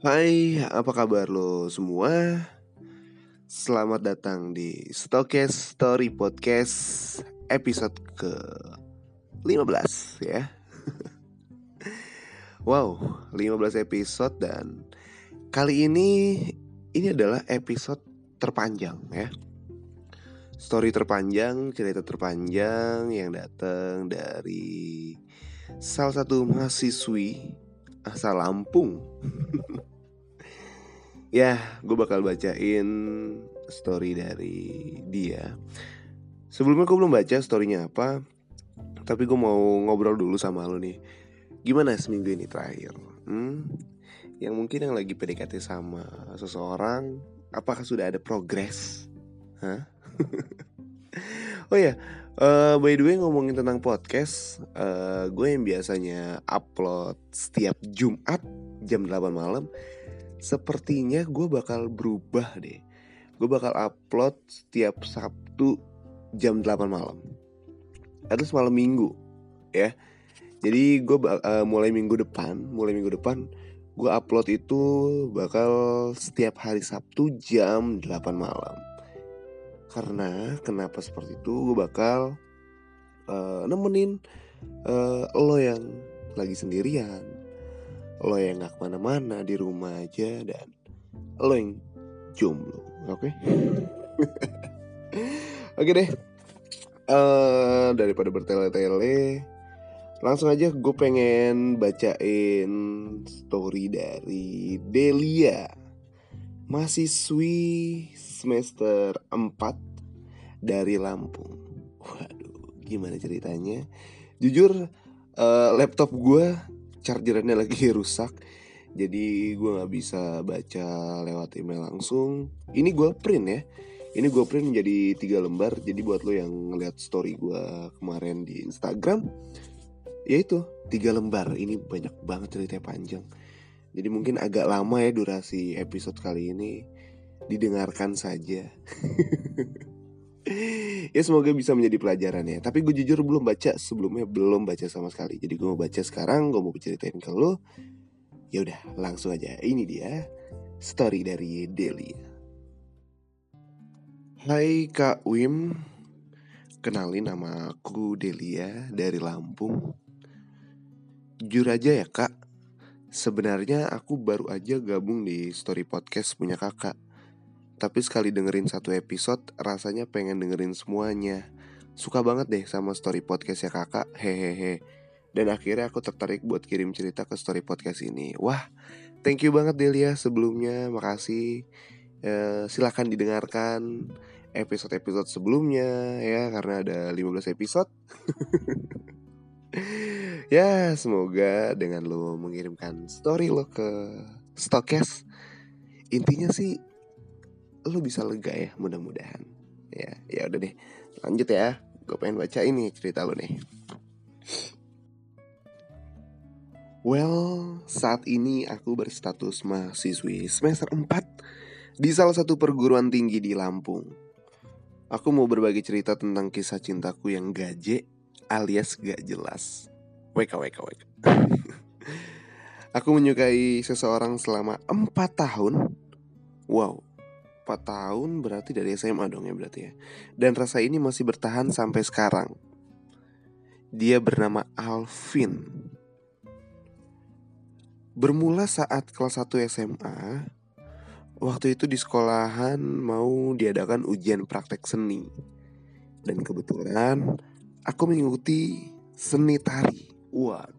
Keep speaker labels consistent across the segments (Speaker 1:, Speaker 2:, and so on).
Speaker 1: Hai, apa kabar lo semua? Selamat datang di Stokes Story Podcast episode ke 15 ya. Wow, 15 episode dan kali ini ini adalah episode terpanjang ya. Story terpanjang, cerita terpanjang yang datang dari salah satu mahasiswi asal Lampung Ya, gue bakal bacain story dari dia. Sebelumnya gue belum baca storynya apa, tapi gue mau ngobrol dulu sama lo nih. Gimana seminggu ini terakhir? Hmm? Yang mungkin yang lagi PDKT sama seseorang, apakah sudah ada progres? Hah? oh ya, uh, by the way ngomongin tentang podcast, uh, gue yang biasanya upload setiap Jumat jam 8 malam sepertinya gue bakal berubah deh. Gue bakal upload setiap Sabtu jam 8 malam. Atau malam minggu ya. Jadi gue uh, mulai minggu depan, mulai minggu depan gue upload itu bakal setiap hari Sabtu jam 8 malam. Karena kenapa seperti itu gue bakal uh, nemenin uh, lo yang lagi sendirian lo yang gak ke mana-mana di rumah aja dan lo yang jomblo oke? Okay? oke okay deh. Uh, daripada bertele-tele langsung aja gue pengen bacain story dari Delia mahasiswi semester 4 dari Lampung. Waduh gimana ceritanya? Jujur uh, laptop gue chargerannya lagi rusak jadi gue nggak bisa baca lewat email langsung. Ini gue print ya ini gue print menjadi tiga lembar jadi buat lo yang ngeliat story gue kemarin di Instagram ya itu tiga lembar. Ini banyak banget cerita panjang. Jadi mungkin agak lama ya durasi episode kali ini didengarkan saja ya semoga bisa menjadi pelajaran ya. Tapi gue jujur belum baca sebelumnya belum baca sama sekali. Jadi gue mau baca sekarang gue mau ceritain ke lo ya udah langsung aja. Ini dia story dari Delia. Hai Kak Wim. Kenalin nama aku Delia dari Lampung. Jujur aja ya kak. Sebenarnya aku baru aja gabung di story podcast punya kakak tapi sekali dengerin satu episode rasanya pengen dengerin semuanya. Suka banget deh sama story podcast ya kakak. Hehehe. Dan akhirnya aku tertarik buat kirim cerita ke story podcast ini. Wah thank you banget Delia sebelumnya. Makasih. E, Silahkan didengarkan episode-episode sebelumnya ya Karena ada 15 episode. Ya semoga dengan lo mengirimkan story lo ke Stokes Intinya sih lu bisa lega ya mudah-mudahan ya ya udah deh lanjut ya gue pengen baca ini cerita lu nih Well, saat ini aku berstatus mahasiswi semester 4 di salah satu perguruan tinggi di Lampung. Aku mau berbagi cerita tentang kisah cintaku yang gaje alias gak jelas. Weka weka weka. aku menyukai seseorang selama 4 tahun. Wow, 4 tahun berarti dari SMA dong ya berarti ya. Dan rasa ini masih bertahan sampai sekarang. Dia bernama Alvin. Bermula saat kelas 1 SMA Waktu itu di sekolahan mau diadakan ujian praktek seni. Dan kebetulan aku mengikuti seni tari. Waduh.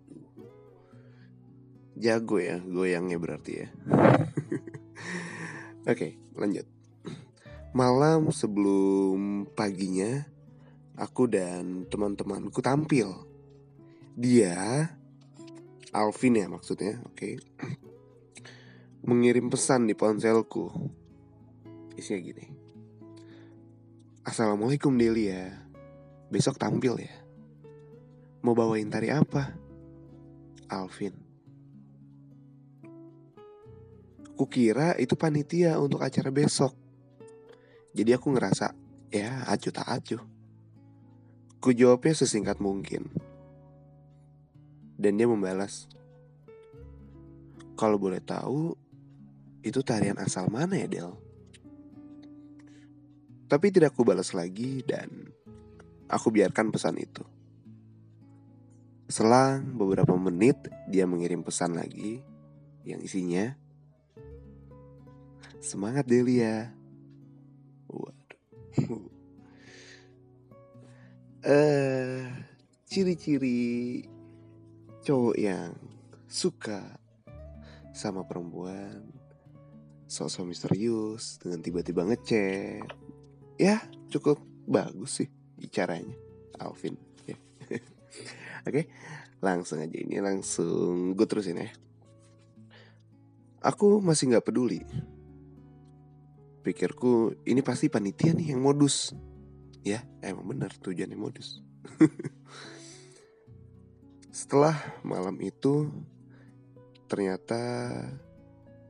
Speaker 1: Jago ya goyangnya berarti ya. Oke okay, lanjut Malam sebelum paginya, aku dan teman-temanku tampil. Dia, Alvin ya maksudnya, oke, okay, mengirim pesan di ponselku. Isinya gini. Assalamualaikum Delia, besok tampil ya. Mau bawain tari apa? Alvin. Kukira itu panitia untuk acara besok. Jadi aku ngerasa ya acuh tak acuh. Ku jawabnya sesingkat mungkin. Dan dia membalas, kalau boleh tahu Itu tarian asal mana ya Del? Tapi tidak aku balas lagi dan aku biarkan pesan itu. Selang beberapa menit dia mengirim pesan lagi yang isinya Semangat Delia. Eh, ciri-ciri cowok yang suka sama perempuan sosok misterius dengan tiba-tiba ngechat. Ya cukup bagus sih bicaranya Alvin. Ya. oke langsung aja ini langsung gue terusin ya. Aku masih nggak peduli pikirku ini pasti panitia nih yang modus. Ya emang benar tujuannya modus. Setelah malam itu ternyata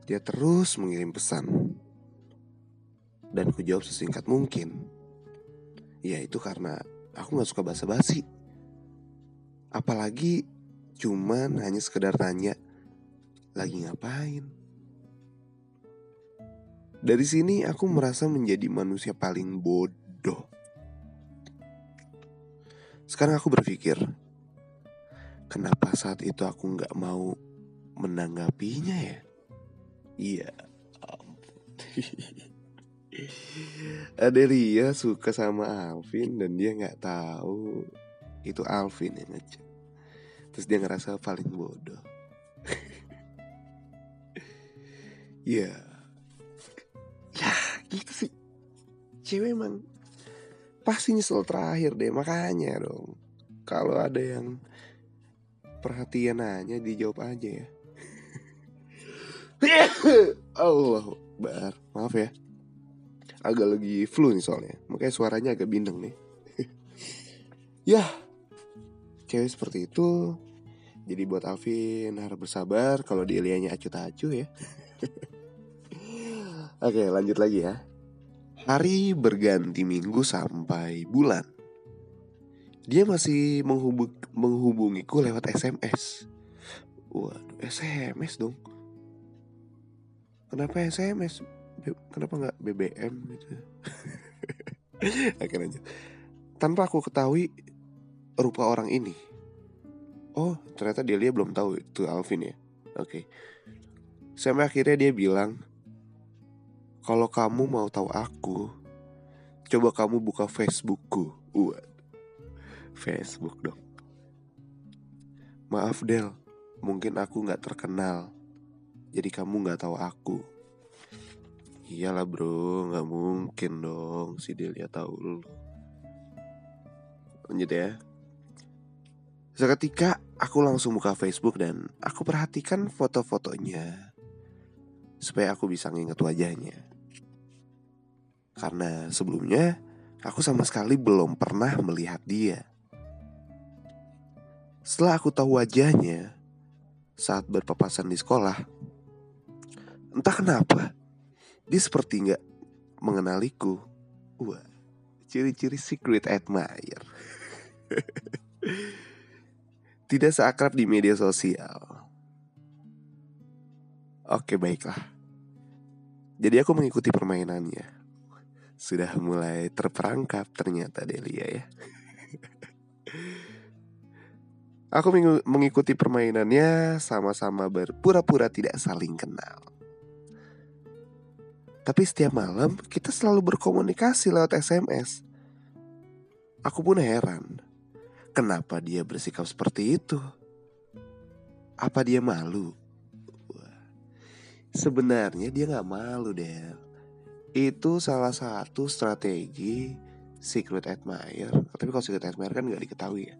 Speaker 1: dia terus mengirim pesan. Dan ku jawab sesingkat mungkin. Ya itu karena aku nggak suka basa-basi. Apalagi cuman hanya sekedar tanya lagi ngapain dari sini aku merasa menjadi manusia paling bodoh. Sekarang aku berpikir, kenapa saat itu aku nggak mau menanggapinya ya? Iya, Adelia suka sama Alvin dan dia nggak tahu itu Alvin yang ngechat. Terus dia ngerasa paling bodoh. Iya. yeah gitu sih. Cewek emang pasti nyesel terakhir deh makanya dong. Kalau ada yang perhatian aja dijawab aja ya. Allah bar maaf ya. Agak lagi flu nih soalnya. Makanya suaranya agak bindeng nih. Ya cewek seperti itu jadi buat Alvin harus bersabar kalau dia lianya acu-acu ya Oke lanjut lagi ya. Hari berganti minggu sampai bulan. Dia masih menghubung, menghubungiku lewat SMS Waduh SMS dong. Kenapa SMS? Kenapa nggak BBM gitu? Oke lanjut. Tanpa aku ketahui rupa orang ini. Oh ternyata dia belum tahu itu Alvin ya? Oke. Sampai akhirnya dia bilang kalau kamu mau tahu aku, coba kamu buka Facebookku. Wah, Facebook dong. Maaf Del, mungkin aku nggak terkenal, jadi kamu nggak tahu aku. Iyalah bro, nggak mungkin dong si Delia tahu lu. Lanjut ya. Seketika aku langsung buka Facebook dan aku perhatikan foto-fotonya supaya aku bisa nginget wajahnya. Karena sebelumnya aku sama sekali belum pernah melihat dia. Setelah aku tahu wajahnya saat berpapasan di sekolah, entah kenapa dia seperti nggak mengenaliku. Wah, ciri-ciri secret admirer. Tidak seakrab di media sosial. Oke, baiklah. Jadi aku mengikuti permainannya. Sudah mulai terperangkap ternyata Delia ya. Aku mengikuti permainannya sama-sama berpura-pura tidak saling kenal. Tapi setiap malam kita selalu berkomunikasi lewat SMS. Aku pun heran, kenapa dia bersikap seperti itu? Apa dia malu? Sebenarnya dia gak malu, Del itu salah satu strategi secret admirer. Tapi kalau secret admirer kan nggak diketahui ya.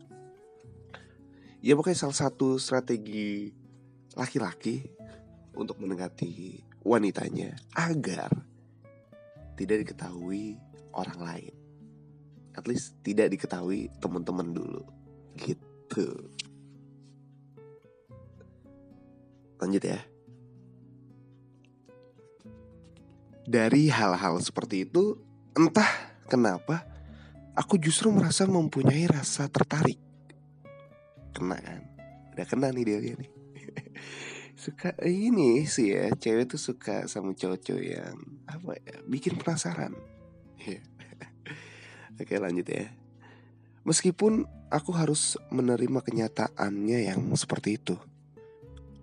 Speaker 1: Ya pokoknya salah satu strategi laki-laki untuk mendekati wanitanya agar tidak diketahui orang lain. At least tidak diketahui teman-teman dulu. Gitu. Lanjut ya dari hal-hal seperti itu, entah kenapa aku justru merasa mempunyai rasa tertarik. Kena kan? Udah kena nih dia, dia nih. suka ini sih ya cewek tuh suka sama cowok-cowok yang apa ya bikin penasaran Iya. oke lanjut ya meskipun aku harus menerima kenyataannya yang seperti itu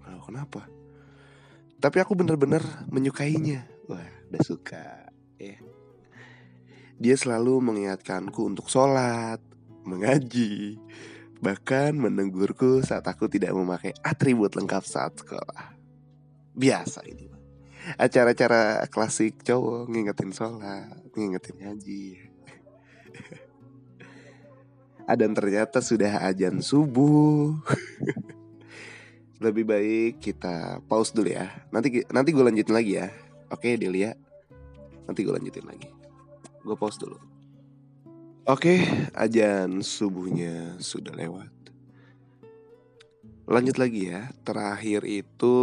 Speaker 1: oh, kenapa tapi aku benar-benar menyukainya wah udah suka ya dia selalu mengingatkanku untuk sholat mengaji Bahkan menegurku saat aku tidak memakai atribut lengkap saat sekolah. Biasa ini. Acara-acara klasik cowok ngingetin sholat, ngingetin ngaji. Dan ternyata sudah ajan subuh. Lebih baik kita pause dulu ya. Nanti nanti gue lanjutin lagi ya. Oke, Delia. Nanti gue lanjutin lagi. Gue pause dulu. Oke, ajan subuhnya sudah lewat. Lanjut lagi ya. Terakhir itu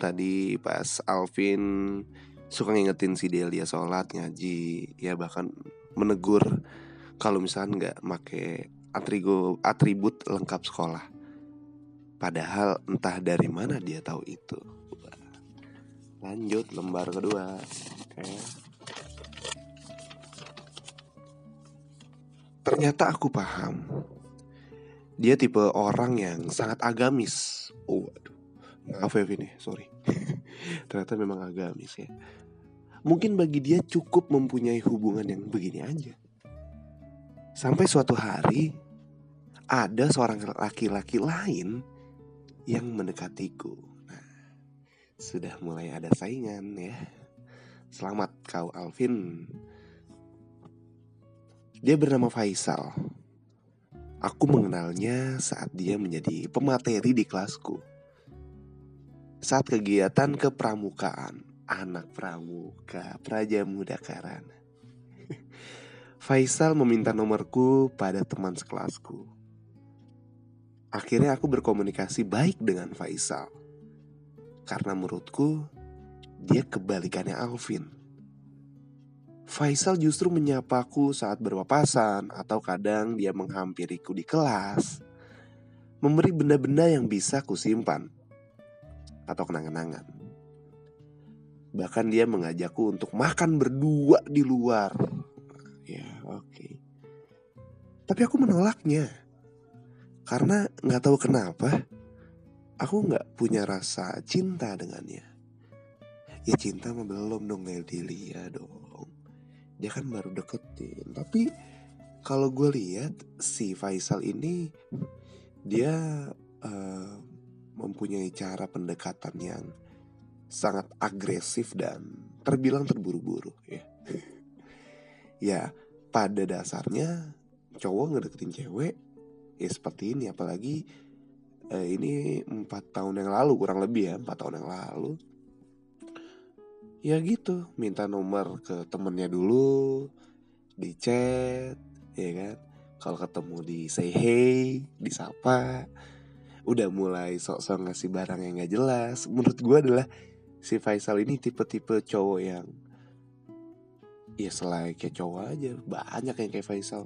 Speaker 1: tadi pas Alvin suka ngingetin si Delia sholat ngaji, ya bahkan menegur kalau misalnya nggak make atribut lengkap sekolah. Padahal entah dari mana dia tahu itu. Lanjut lembar kedua. Oke. Ternyata aku paham. Dia tipe orang yang sangat agamis. Oh, aduh. Maaf ya Vini, sorry. Ternyata memang agamis ya. Mungkin bagi dia cukup mempunyai hubungan yang begini aja. Sampai suatu hari ada seorang laki-laki lain yang mendekatiku. Sudah mulai ada saingan ya. Selamat kau Alvin dia bernama Faisal. Aku mengenalnya saat dia menjadi pemateri di kelasku. Saat kegiatan kepramukaan, anak pramuka, praja muda karana. Faisal meminta nomorku pada teman sekelasku. Akhirnya aku berkomunikasi baik dengan Faisal. Karena menurutku, dia kebalikannya Alvin. Faisal justru menyapaku saat berpapasan atau kadang dia menghampiriku di kelas. Memberi benda-benda yang bisa kusimpan atau kenang-kenangan. Bahkan dia mengajakku untuk makan berdua di luar. Ya, oke. Okay. Tapi aku menolaknya. Karena nggak tahu kenapa, aku nggak punya rasa cinta dengannya. Ya cinta mah belum dong Delia dong. Dia kan baru deketin. Tapi kalau gue lihat si Faisal ini dia uh, mempunyai cara pendekatan yang sangat agresif dan terbilang terburu-buru ya. Ya pada dasarnya cowok ngedeketin cewek ya seperti ini. Apalagi uh, ini empat tahun yang lalu kurang lebih ya empat tahun yang lalu. Ya gitu minta nomor ke temennya dulu di chat ya kan? Kalau ketemu di say hey disapa udah mulai sok-sok ngasih barang yang gak jelas. Menurut gue adalah si Faisal ini tipe-tipe cowok yang ya selain kayak cowok aja. Banyak yang kayak Faisal.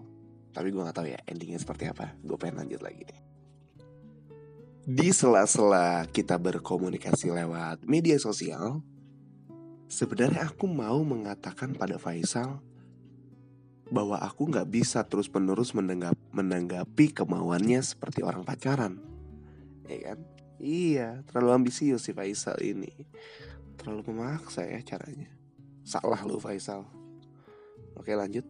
Speaker 1: Tapi gue gak tahu ya endingnya seperti apa. Gue pengen lanjut lagi deh di sela-sela kita berkomunikasi lewat media sosial Sebenarnya aku mau mengatakan pada Faisal bahwa aku nggak bisa terus-menerus menanggap, menanggapi kemauannya seperti orang pacaran, ya kan? Iya, terlalu ambisius si Faisal ini, terlalu memaksa ya caranya. Salah lu Faisal. Oke lanjut.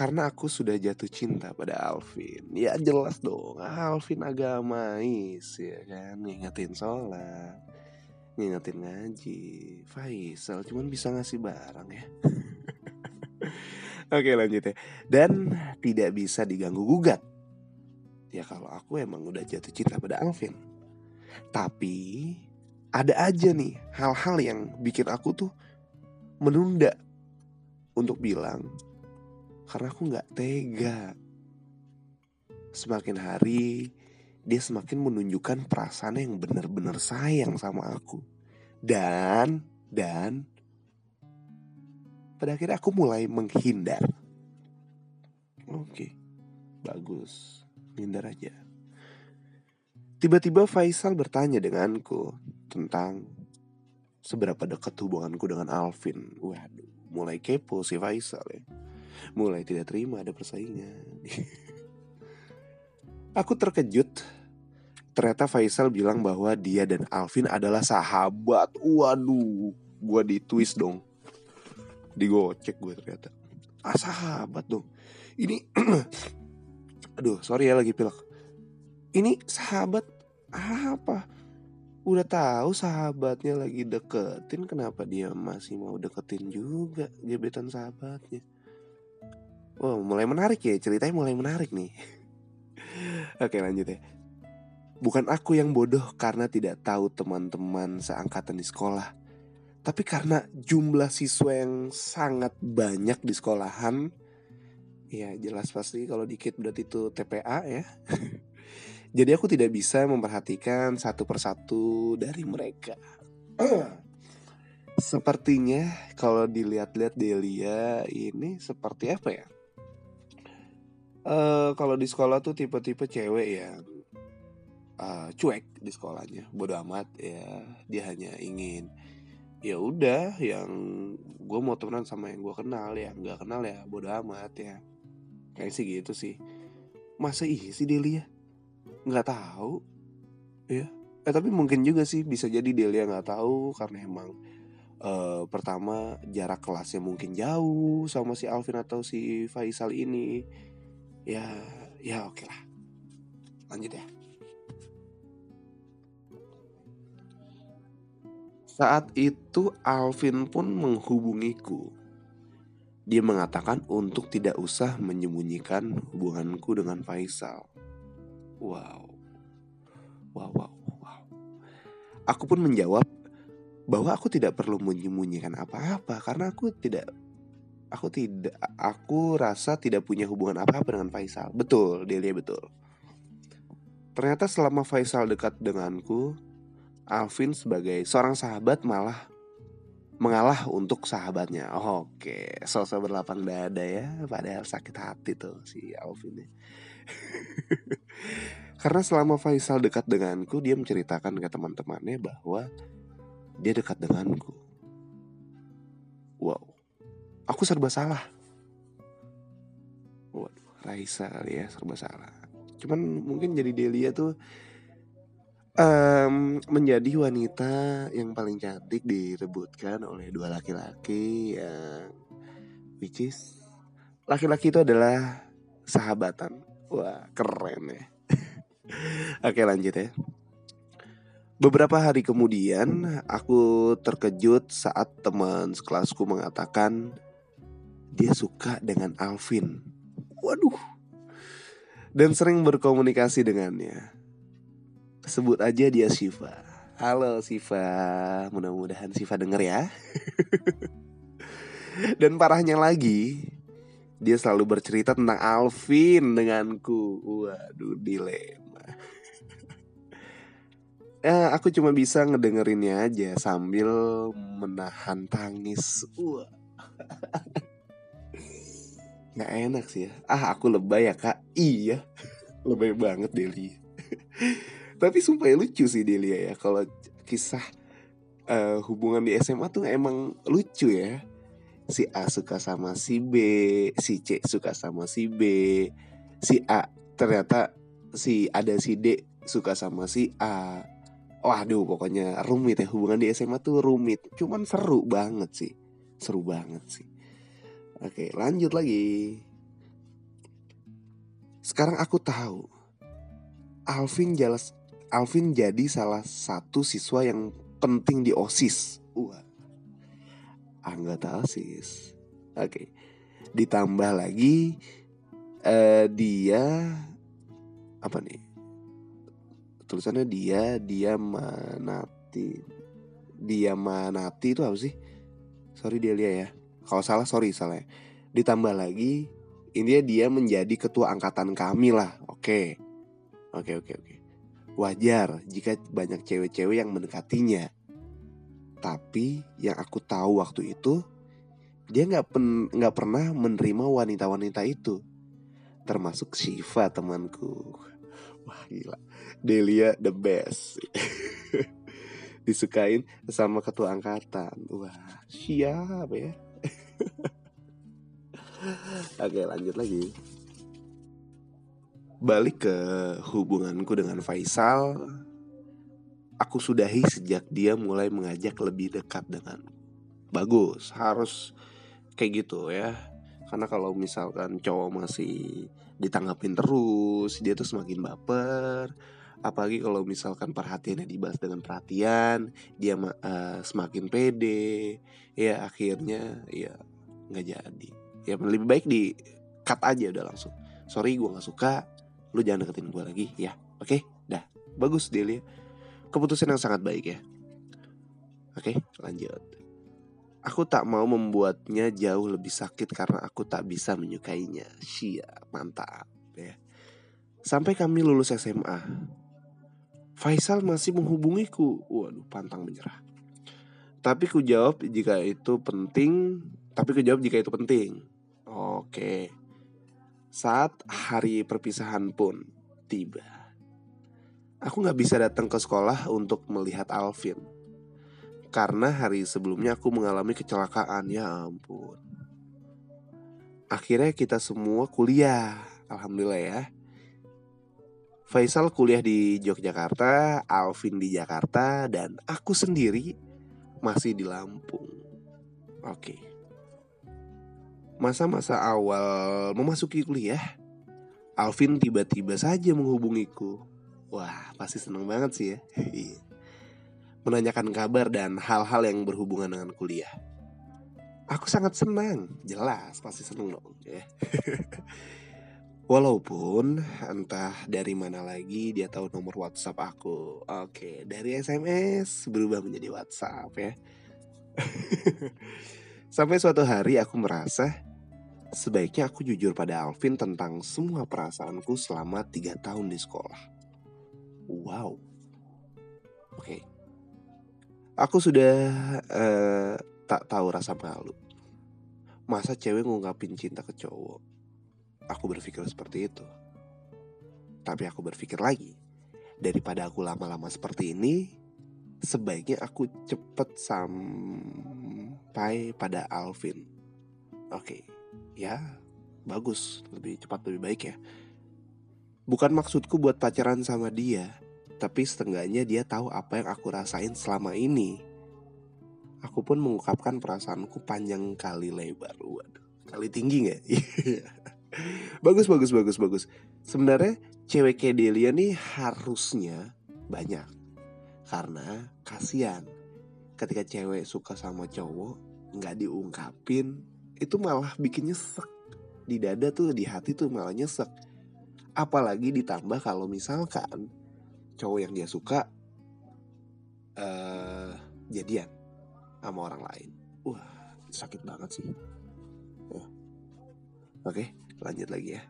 Speaker 1: Karena aku sudah jatuh cinta pada Alvin. Ya jelas dong Alvin agamais ya kan? Ngingetin sholat ngingetin ngaji. Faisal cuman bisa ngasih barang ya. Oke lanjut ya. Dan tidak bisa diganggu gugat. Ya kalau aku emang udah jatuh cinta pada Alvin. Tapi ada aja nih hal-hal yang bikin aku tuh menunda untuk bilang karena aku nggak tega. Semakin hari dia semakin menunjukkan perasaan yang benar-benar sayang sama aku. Dan, dan, pada akhirnya aku mulai menghindar. Oke, bagus, menghindar aja. Tiba-tiba Faisal bertanya denganku tentang seberapa dekat hubunganku dengan Alvin. Waduh, mulai kepo si Faisal ya. Mulai tidak terima ada persaingan. Aku terkejut. Ternyata Faisal bilang bahwa dia dan Alvin adalah sahabat. Waduh, gua ditwist dong. Digocek gue ternyata. Ah sahabat dong. Ini Aduh, sorry ya lagi pilek. Ini sahabat apa? Udah tahu sahabatnya lagi deketin, kenapa dia masih mau deketin juga gebetan sahabatnya? Wow, mulai menarik ya ceritanya mulai menarik nih. Oke lanjut ya. Bukan aku yang bodoh karena tidak tahu teman-teman seangkatan di sekolah. Tapi karena jumlah siswa yang sangat banyak di sekolahan, ya jelas pasti kalau dikit berarti itu TPA ya. Jadi aku tidak bisa memperhatikan satu persatu dari mereka. Sepertinya kalau dilihat-lihat Delia ini seperti apa ya? Uh, kalau di sekolah tuh tipe-tipe cewek yang uh, cuek di sekolahnya, bodoh amat ya. Dia hanya ingin ya udah yang gue mau temenan sama yang gue kenal ya, nggak kenal ya bodoh amat ya. Kayak sih gitu sih. Masa iya sih Delia? nggak tahu ya eh tapi mungkin juga sih bisa jadi Delia nggak tahu karena emang uh, pertama jarak kelasnya mungkin jauh sama si Alvin atau si Faisal ini ya ya oke lah lanjut ya saat itu Alvin pun menghubungiku dia mengatakan untuk tidak usah menyembunyikan hubunganku dengan Faisal Wow. Wow, wow, wow. Aku pun menjawab bahwa aku tidak perlu menyembunyikan apa-apa karena aku tidak aku tidak aku rasa tidak punya hubungan apa-apa dengan Faisal. Betul, Delia betul. Ternyata selama Faisal dekat denganku, Alvin sebagai seorang sahabat malah mengalah untuk sahabatnya. Oke, sosok berlapang dada ya, padahal sakit hati tuh si Alvin. Karena selama Faisal dekat denganku, dia menceritakan ke teman-temannya bahwa dia dekat denganku. Wow, aku serba salah. Waduh, Raisa kali ya serba salah. Cuman mungkin jadi Delia tuh um, menjadi wanita yang paling cantik direbutkan oleh dua laki-laki yang which laki-laki itu adalah sahabatan Wah keren ya Oke lanjut ya Beberapa hari kemudian aku terkejut saat teman sekelasku mengatakan dia suka dengan Alvin. Waduh. Dan sering berkomunikasi dengannya. Sebut aja dia Siva. Halo Siva, mudah-mudahan Siva denger ya. Dan parahnya lagi, dia selalu bercerita tentang Alvin denganku. Waduh, dilema. ya, aku cuma bisa ngedengerinnya aja sambil menahan tangis. Wah. Gak enak sih ya. Ah, aku lebay ya, Kak. Iya. Lebay banget Delia. Tapi sumpah ya lucu sih Delia ya kalau kisah uh, hubungan di SMA tuh emang lucu ya si A suka sama si B, si C suka sama si B, si A ternyata si ada si D suka sama si A. Waduh pokoknya rumit ya hubungan di SMA tuh rumit, cuman seru banget sih, seru banget sih. Oke lanjut lagi. Sekarang aku tahu Alvin jelas Alvin jadi salah satu siswa yang penting di OSIS. Wah anggota OSIS. Oke. Ditambah lagi uh, dia apa nih? Tulisannya dia dia manati. Dia manati itu apa sih? Sorry dia lihat ya. Kalau salah sorry salah. Ditambah lagi ini dia menjadi ketua angkatan kami lah. Oke. Oke oke oke. Wajar jika banyak cewek-cewek yang mendekatinya. Tapi yang aku tahu waktu itu dia nggak nggak pernah menerima wanita-wanita itu, termasuk Shiva temanku. Wah gila Delia the best Disukain sama ketua angkatan Wah siap ya Oke lanjut lagi. Balik ke hubunganku dengan Faisal Aku sudahi sejak dia mulai mengajak lebih dekat dengan Bagus, harus kayak gitu ya. Karena kalau misalkan cowok masih ditanggapin terus Dia tuh semakin baper Apalagi kalau misalkan perhatiannya dibahas dengan perhatian Dia uh, semakin pede Ya akhirnya ya nggak jadi Ya lebih baik di cut aja udah langsung Sorry gue gak suka Lu jangan deketin gue lagi ya Oke dah Bagus Delia keputusan yang sangat baik ya. Oke, lanjut. Aku tak mau membuatnya jauh lebih sakit karena aku tak bisa menyukainya. Siap, mantap ya. Sampai kami lulus SMA. Faisal masih menghubungiku. Waduh, pantang menyerah. Tapi ku jawab jika itu penting, tapi ku jawab jika itu penting. Oke. Saat hari perpisahan pun tiba. Aku gak bisa datang ke sekolah untuk melihat Alvin Karena hari sebelumnya aku mengalami kecelakaan Ya ampun Akhirnya kita semua kuliah Alhamdulillah ya Faisal kuliah di Yogyakarta Alvin di Jakarta Dan aku sendiri masih di Lampung Oke Masa-masa awal memasuki kuliah Alvin tiba-tiba saja menghubungiku Wah, pasti seneng banget sih ya. Menanyakan kabar dan hal-hal yang berhubungan dengan kuliah. Aku sangat senang, jelas pasti seneng dong ya. Walaupun entah dari mana lagi dia tahu nomor WhatsApp aku. Oke, dari SMS berubah menjadi WhatsApp ya. Sampai suatu hari aku merasa sebaiknya aku jujur pada Alvin tentang semua perasaanku selama tiga tahun di sekolah. Wow. Oke. Aku sudah uh, tak tahu rasa malu. Masa cewek ngungkapin cinta ke cowok? Aku berpikir seperti itu. Tapi aku berpikir lagi, daripada aku lama-lama seperti ini, sebaiknya aku cepet sampai pada Alvin. Oke, okay. ya bagus, lebih cepat lebih baik ya. Bukan maksudku buat pacaran sama dia, tapi setengahnya dia tahu apa yang aku rasain selama ini. Aku pun mengungkapkan perasaanku panjang kali lebar. Waduh, kali tinggi nggak? bagus, bagus, bagus, bagus. Sebenarnya cewek kayak Delia nih harusnya banyak. Karena kasihan ketika cewek suka sama cowok nggak diungkapin itu malah bikin nyesek di dada tuh di hati tuh malah nyesek apalagi ditambah kalau misalkan cowok yang dia suka uh, jadian sama orang lain wah sakit banget sih uh. oke lanjut lagi ya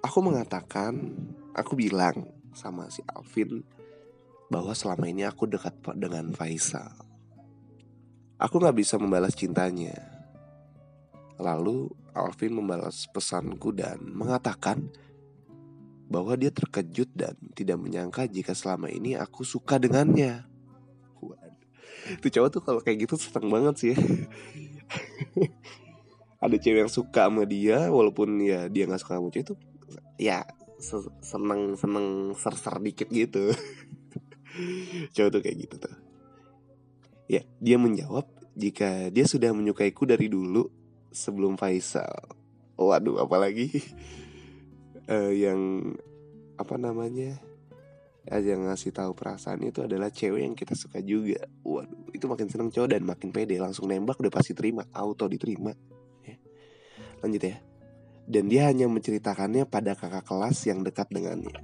Speaker 1: aku mengatakan aku bilang sama si Alvin bahwa selama ini aku dekat dengan Faisal aku nggak bisa membalas cintanya lalu Alvin membalas pesanku dan mengatakan bahwa dia terkejut dan tidak menyangka jika selama ini aku suka dengannya. Waduh. Itu cowok tuh kalau kayak gitu seneng banget sih. Ada cewek yang suka sama dia walaupun ya dia nggak suka sama cewek itu ya seneng seneng ser ser dikit gitu. cowok tuh kayak gitu tuh. Ya, dia menjawab jika dia sudah menyukaiku dari dulu sebelum Faisal. Waduh, apalagi uh, yang apa namanya yang ngasih tahu perasaan itu adalah cewek yang kita suka juga. Waduh, itu makin seneng cowok dan makin pede langsung nembak udah pasti terima, auto diterima. Lanjut ya. Dan dia hanya menceritakannya pada kakak kelas yang dekat dengannya.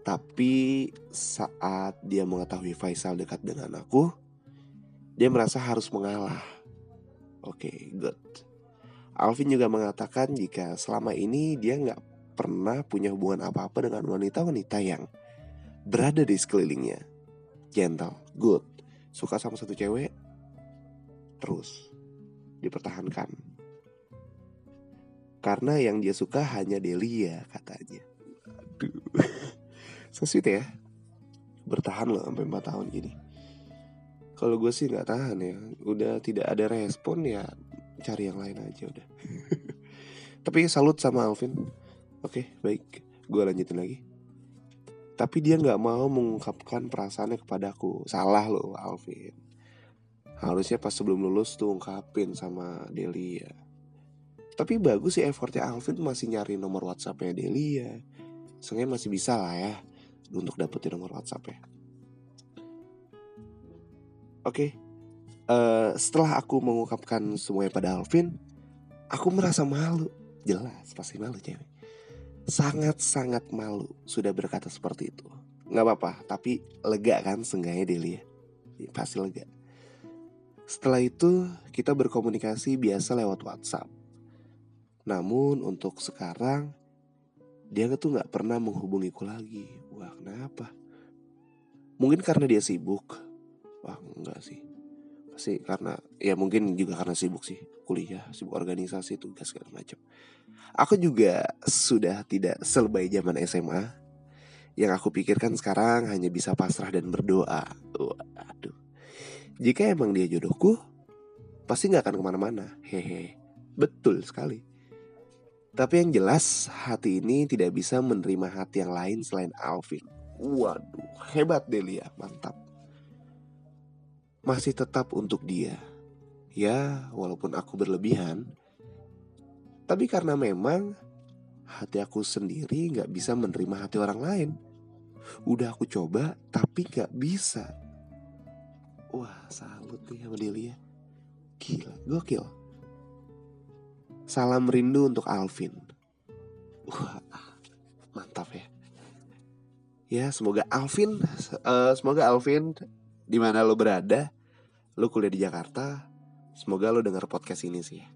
Speaker 1: Tapi saat dia mengetahui Faisal dekat dengan aku, dia merasa harus mengalah. Oke, okay, good. Alvin juga mengatakan jika selama ini dia nggak pernah punya hubungan apa-apa dengan wanita-wanita yang berada di sekelilingnya. Gentle, good, suka sama satu cewek, terus dipertahankan. Karena yang dia suka hanya Delia katanya. Aduh. so sweet ya bertahan loh sampai 4 tahun gini kalau gue sih nggak tahan ya udah tidak ada respon ya cari yang lain aja udah. Tapi salut sama Alvin. Oke baik gue lanjutin lagi. Tapi dia nggak mau mengungkapkan perasaannya kepadaku salah loh Alvin. Harusnya pas sebelum lulus tuh ungkapin sama Delia tapi bagus sih effortnya Alvin masih nyari nomor WhatsAppnya Delia Seenggaknya masih bisa lah ya Untuk dapetin nomor WhatsAppnya Oke, okay. uh, eh, setelah aku mengungkapkan semuanya pada Alvin, aku merasa malu. Jelas, pasti malu cewek. Sangat-sangat malu sudah berkata seperti itu. Gak apa-apa, tapi lega kan seenggaknya Delia. Ya, pasti lega. Setelah itu, kita berkomunikasi biasa lewat WhatsApp. Namun untuk sekarang, dia tuh gak pernah menghubungiku lagi. Wah, kenapa? Mungkin karena dia sibuk. Wah enggak sih. Pasti karena Ya mungkin juga karena sibuk sih. Kuliah, sibuk organisasi, tugas segala macam. Aku juga sudah tidak selebay zaman SMA Yang aku pikirkan sekarang hanya bisa pasrah dan berdoa. Waduh. Jika emang dia jodohku Pasti gak akan ke mana-mana. Hehe. Betul sekali tapi yang jelas hati ini tidak bisa menerima hati yang lain selain Alvin. Waduh, hebat Delia, mantap masih tetap untuk dia. Ya, walaupun aku berlebihan, tapi karena memang hati aku sendiri gak bisa menerima hati orang lain. Udah aku coba, tapi gak bisa. Wah, salut nih sama Delia. Gila, gokil. Salam rindu untuk Alvin. Wah, mantap ya. Ya, semoga Alvin, uh, semoga Alvin di mana lo berada, lo kuliah di Jakarta, semoga lo denger podcast ini sih.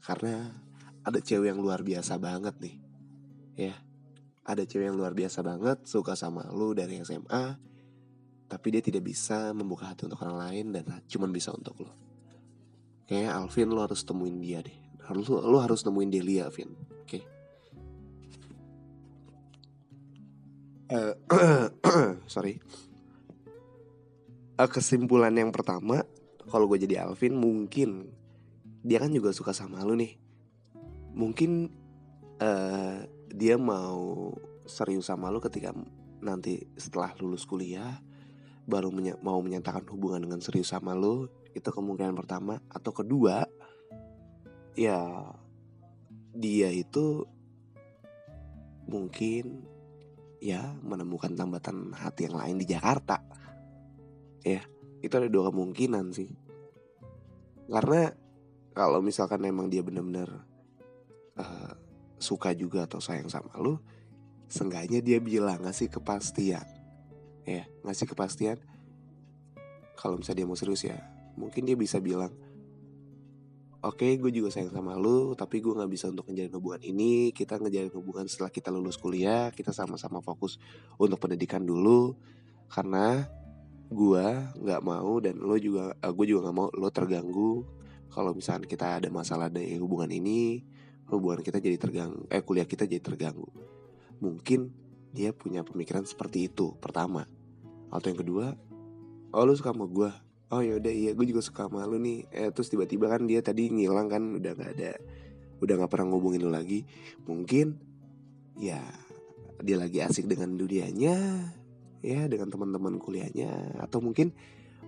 Speaker 1: Karena ada cewek yang luar biasa banget nih. Ya. Ada cewek yang luar biasa banget suka sama lo dari SMA, tapi dia tidak bisa membuka hati untuk orang lain dan cuma bisa untuk lo. Kayaknya Alvin lo harus temuin dia deh. Harus lo, harus temuin Delia, Alvin. Oke. Okay? Uh, sorry uh, kesimpulan yang pertama kalau gue jadi Alvin mungkin dia kan juga suka sama lu nih mungkin uh, dia mau serius sama lu ketika nanti setelah lulus kuliah baru menye mau menyatakan hubungan dengan serius sama lu itu kemungkinan pertama atau kedua ya dia itu mungkin ya menemukan tambatan hati yang lain di Jakarta. Ya itu ada dua kemungkinan sih. Karena kalau misalkan emang dia bener-bener uh, suka juga atau sayang sama lu seenggaknya dia bilang ngasih kepastian. Ya ngasih kepastian. Kalau misalnya dia mau serius ya mungkin dia bisa bilang oke okay, gue juga sayang sama lu tapi gue nggak bisa untuk ngejalin hubungan ini. Kita ngejalin hubungan setelah kita lulus kuliah kita sama-sama fokus untuk pendidikan dulu. Karena gua nggak mau dan lo juga uh, eh, gue juga nggak mau lo terganggu kalau misalnya kita ada masalah dari hubungan ini hubungan kita jadi terganggu eh kuliah kita jadi terganggu. Mungkin dia punya pemikiran seperti itu pertama. Atau yang kedua oh lo suka sama gue oh ya udah iya gue juga suka sama lo nih. Eh terus tiba-tiba kan dia tadi ngilang kan udah nggak ada udah nggak pernah ngubungin lo lagi. Mungkin ya dia lagi asik dengan dunianya ya dengan teman-teman kuliahnya atau mungkin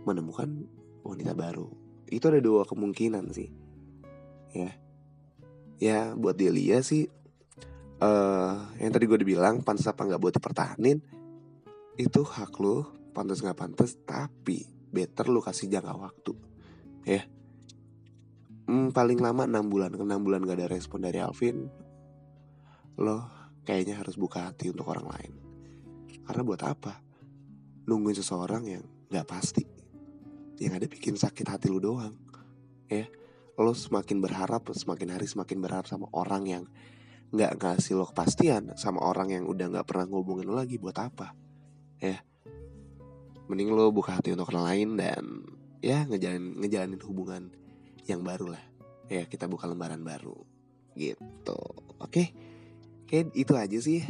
Speaker 1: menemukan wanita baru. Itu ada dua kemungkinan sih ya. Ya buat Delia sih uh, yang tadi gue dibilang pantas apa nggak buat dipertahanin itu hak lo pantas nggak pantas tapi better lo kasih jangka waktu ya hmm, paling lama enam bulan enam bulan gak ada respon dari Alvin lo kayaknya harus buka hati untuk orang lain karena buat apa? Nungguin seseorang yang gak pasti. Yang ada bikin sakit hati lu doang. Ya, lo semakin berharap, semakin hari semakin berharap sama orang yang gak ngasih lo kepastian, sama orang yang udah gak pernah ngubungin lo lagi buat apa? Ya, mending lo buka hati untuk orang lain dan ya ngejalanin ngejalanin hubungan yang baru lah. Ya, kita buka lembaran baru gitu. Oke, oke itu aja sih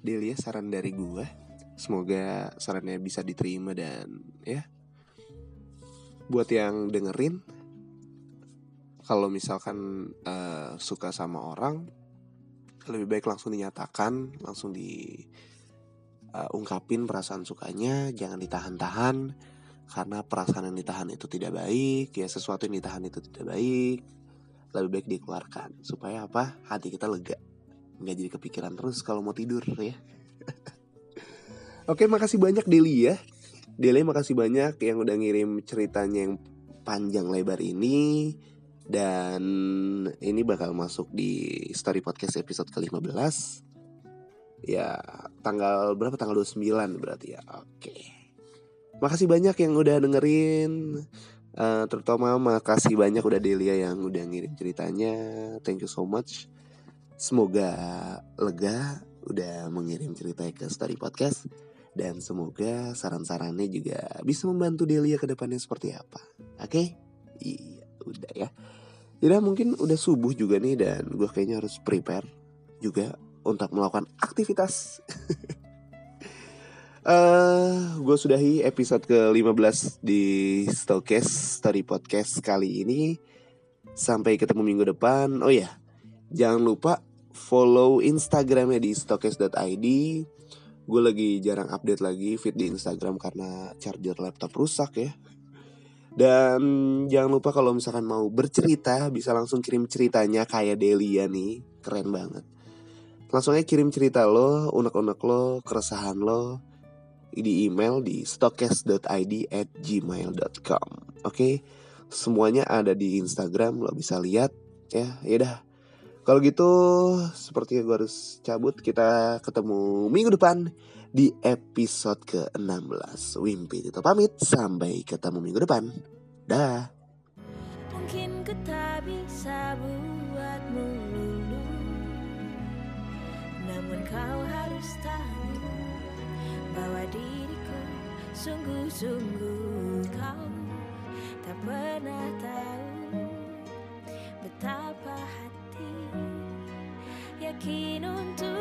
Speaker 2: Delia saran dari gue semoga sarannya bisa diterima dan ya buat yang dengerin kalau misalkan uh, suka sama orang lebih baik langsung dinyatakan langsung di uh, ungkapin perasaan sukanya jangan ditahan-tahan. Karena perasaan yang ditahan itu tidak baik ya sesuatu yang ditahan itu tidak baik. Lebih baik dikeluarkan supaya apa? Hati kita lega. Nggak jadi kepikiran terus kalau mau tidur ya. Oke, makasih banyak Deli ya. Deli makasih banyak yang udah ngirim ceritanya yang panjang lebar ini. Dan ini bakal masuk di story podcast episode ke-15. Ya, tanggal berapa? Tanggal 29 berarti ya. Oke. Makasih banyak yang udah dengerin. Uh, terutama makasih banyak udah Delia yang udah ngirim ceritanya. Thank you so much. Semoga lega udah mengirim cerita ke story podcast dan semoga saran-sarannya juga bisa membantu Delia ke depannya seperti apa. Oke? Okay? Iya, udah ya. Jadi mungkin udah subuh juga nih dan gue kayaknya harus prepare juga untuk melakukan aktivitas. uh, eh, gue sudahi episode ke-15 di Stokes Story Podcast kali ini. Sampai ketemu minggu depan. Oh ya, jangan lupa follow Instagramnya di stokes.id gue lagi jarang update lagi feed di Instagram karena charger laptop rusak ya. Dan jangan lupa kalau misalkan mau bercerita bisa langsung kirim ceritanya kayak Delia nih, keren banget. Langsung aja kirim cerita lo, unek-unek lo, keresahan lo di email di stokes.id at gmail.com Oke, okay? semuanya ada di Instagram, lo bisa lihat. Ya. Yaudah, kalau gitu sepertinya gue harus cabut. Kita ketemu minggu depan di episode ke-16 Wimpi itu pamit. Sampai ketemu minggu depan. Dah. Mungkin ku tak bisa buatmu Namun kau harus tahu Bahwa diriku sungguh-sungguh kau Tak pernah tahu Betapa hati yakin untukmu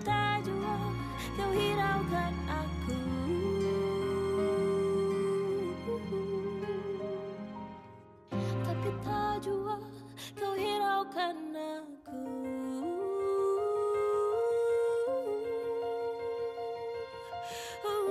Speaker 2: tak jual kau hiraukan aku. Tapi tak jual kau hiraukan aku. Selalu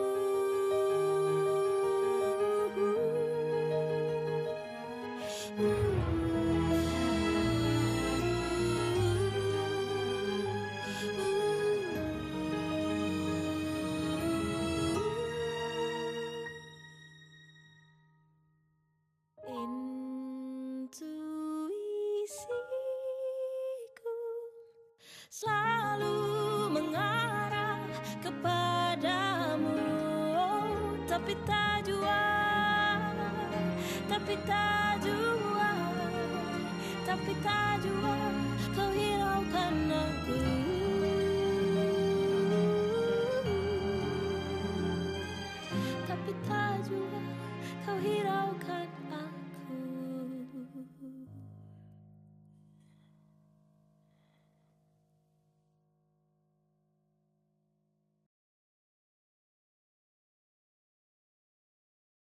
Speaker 2: oh, tapi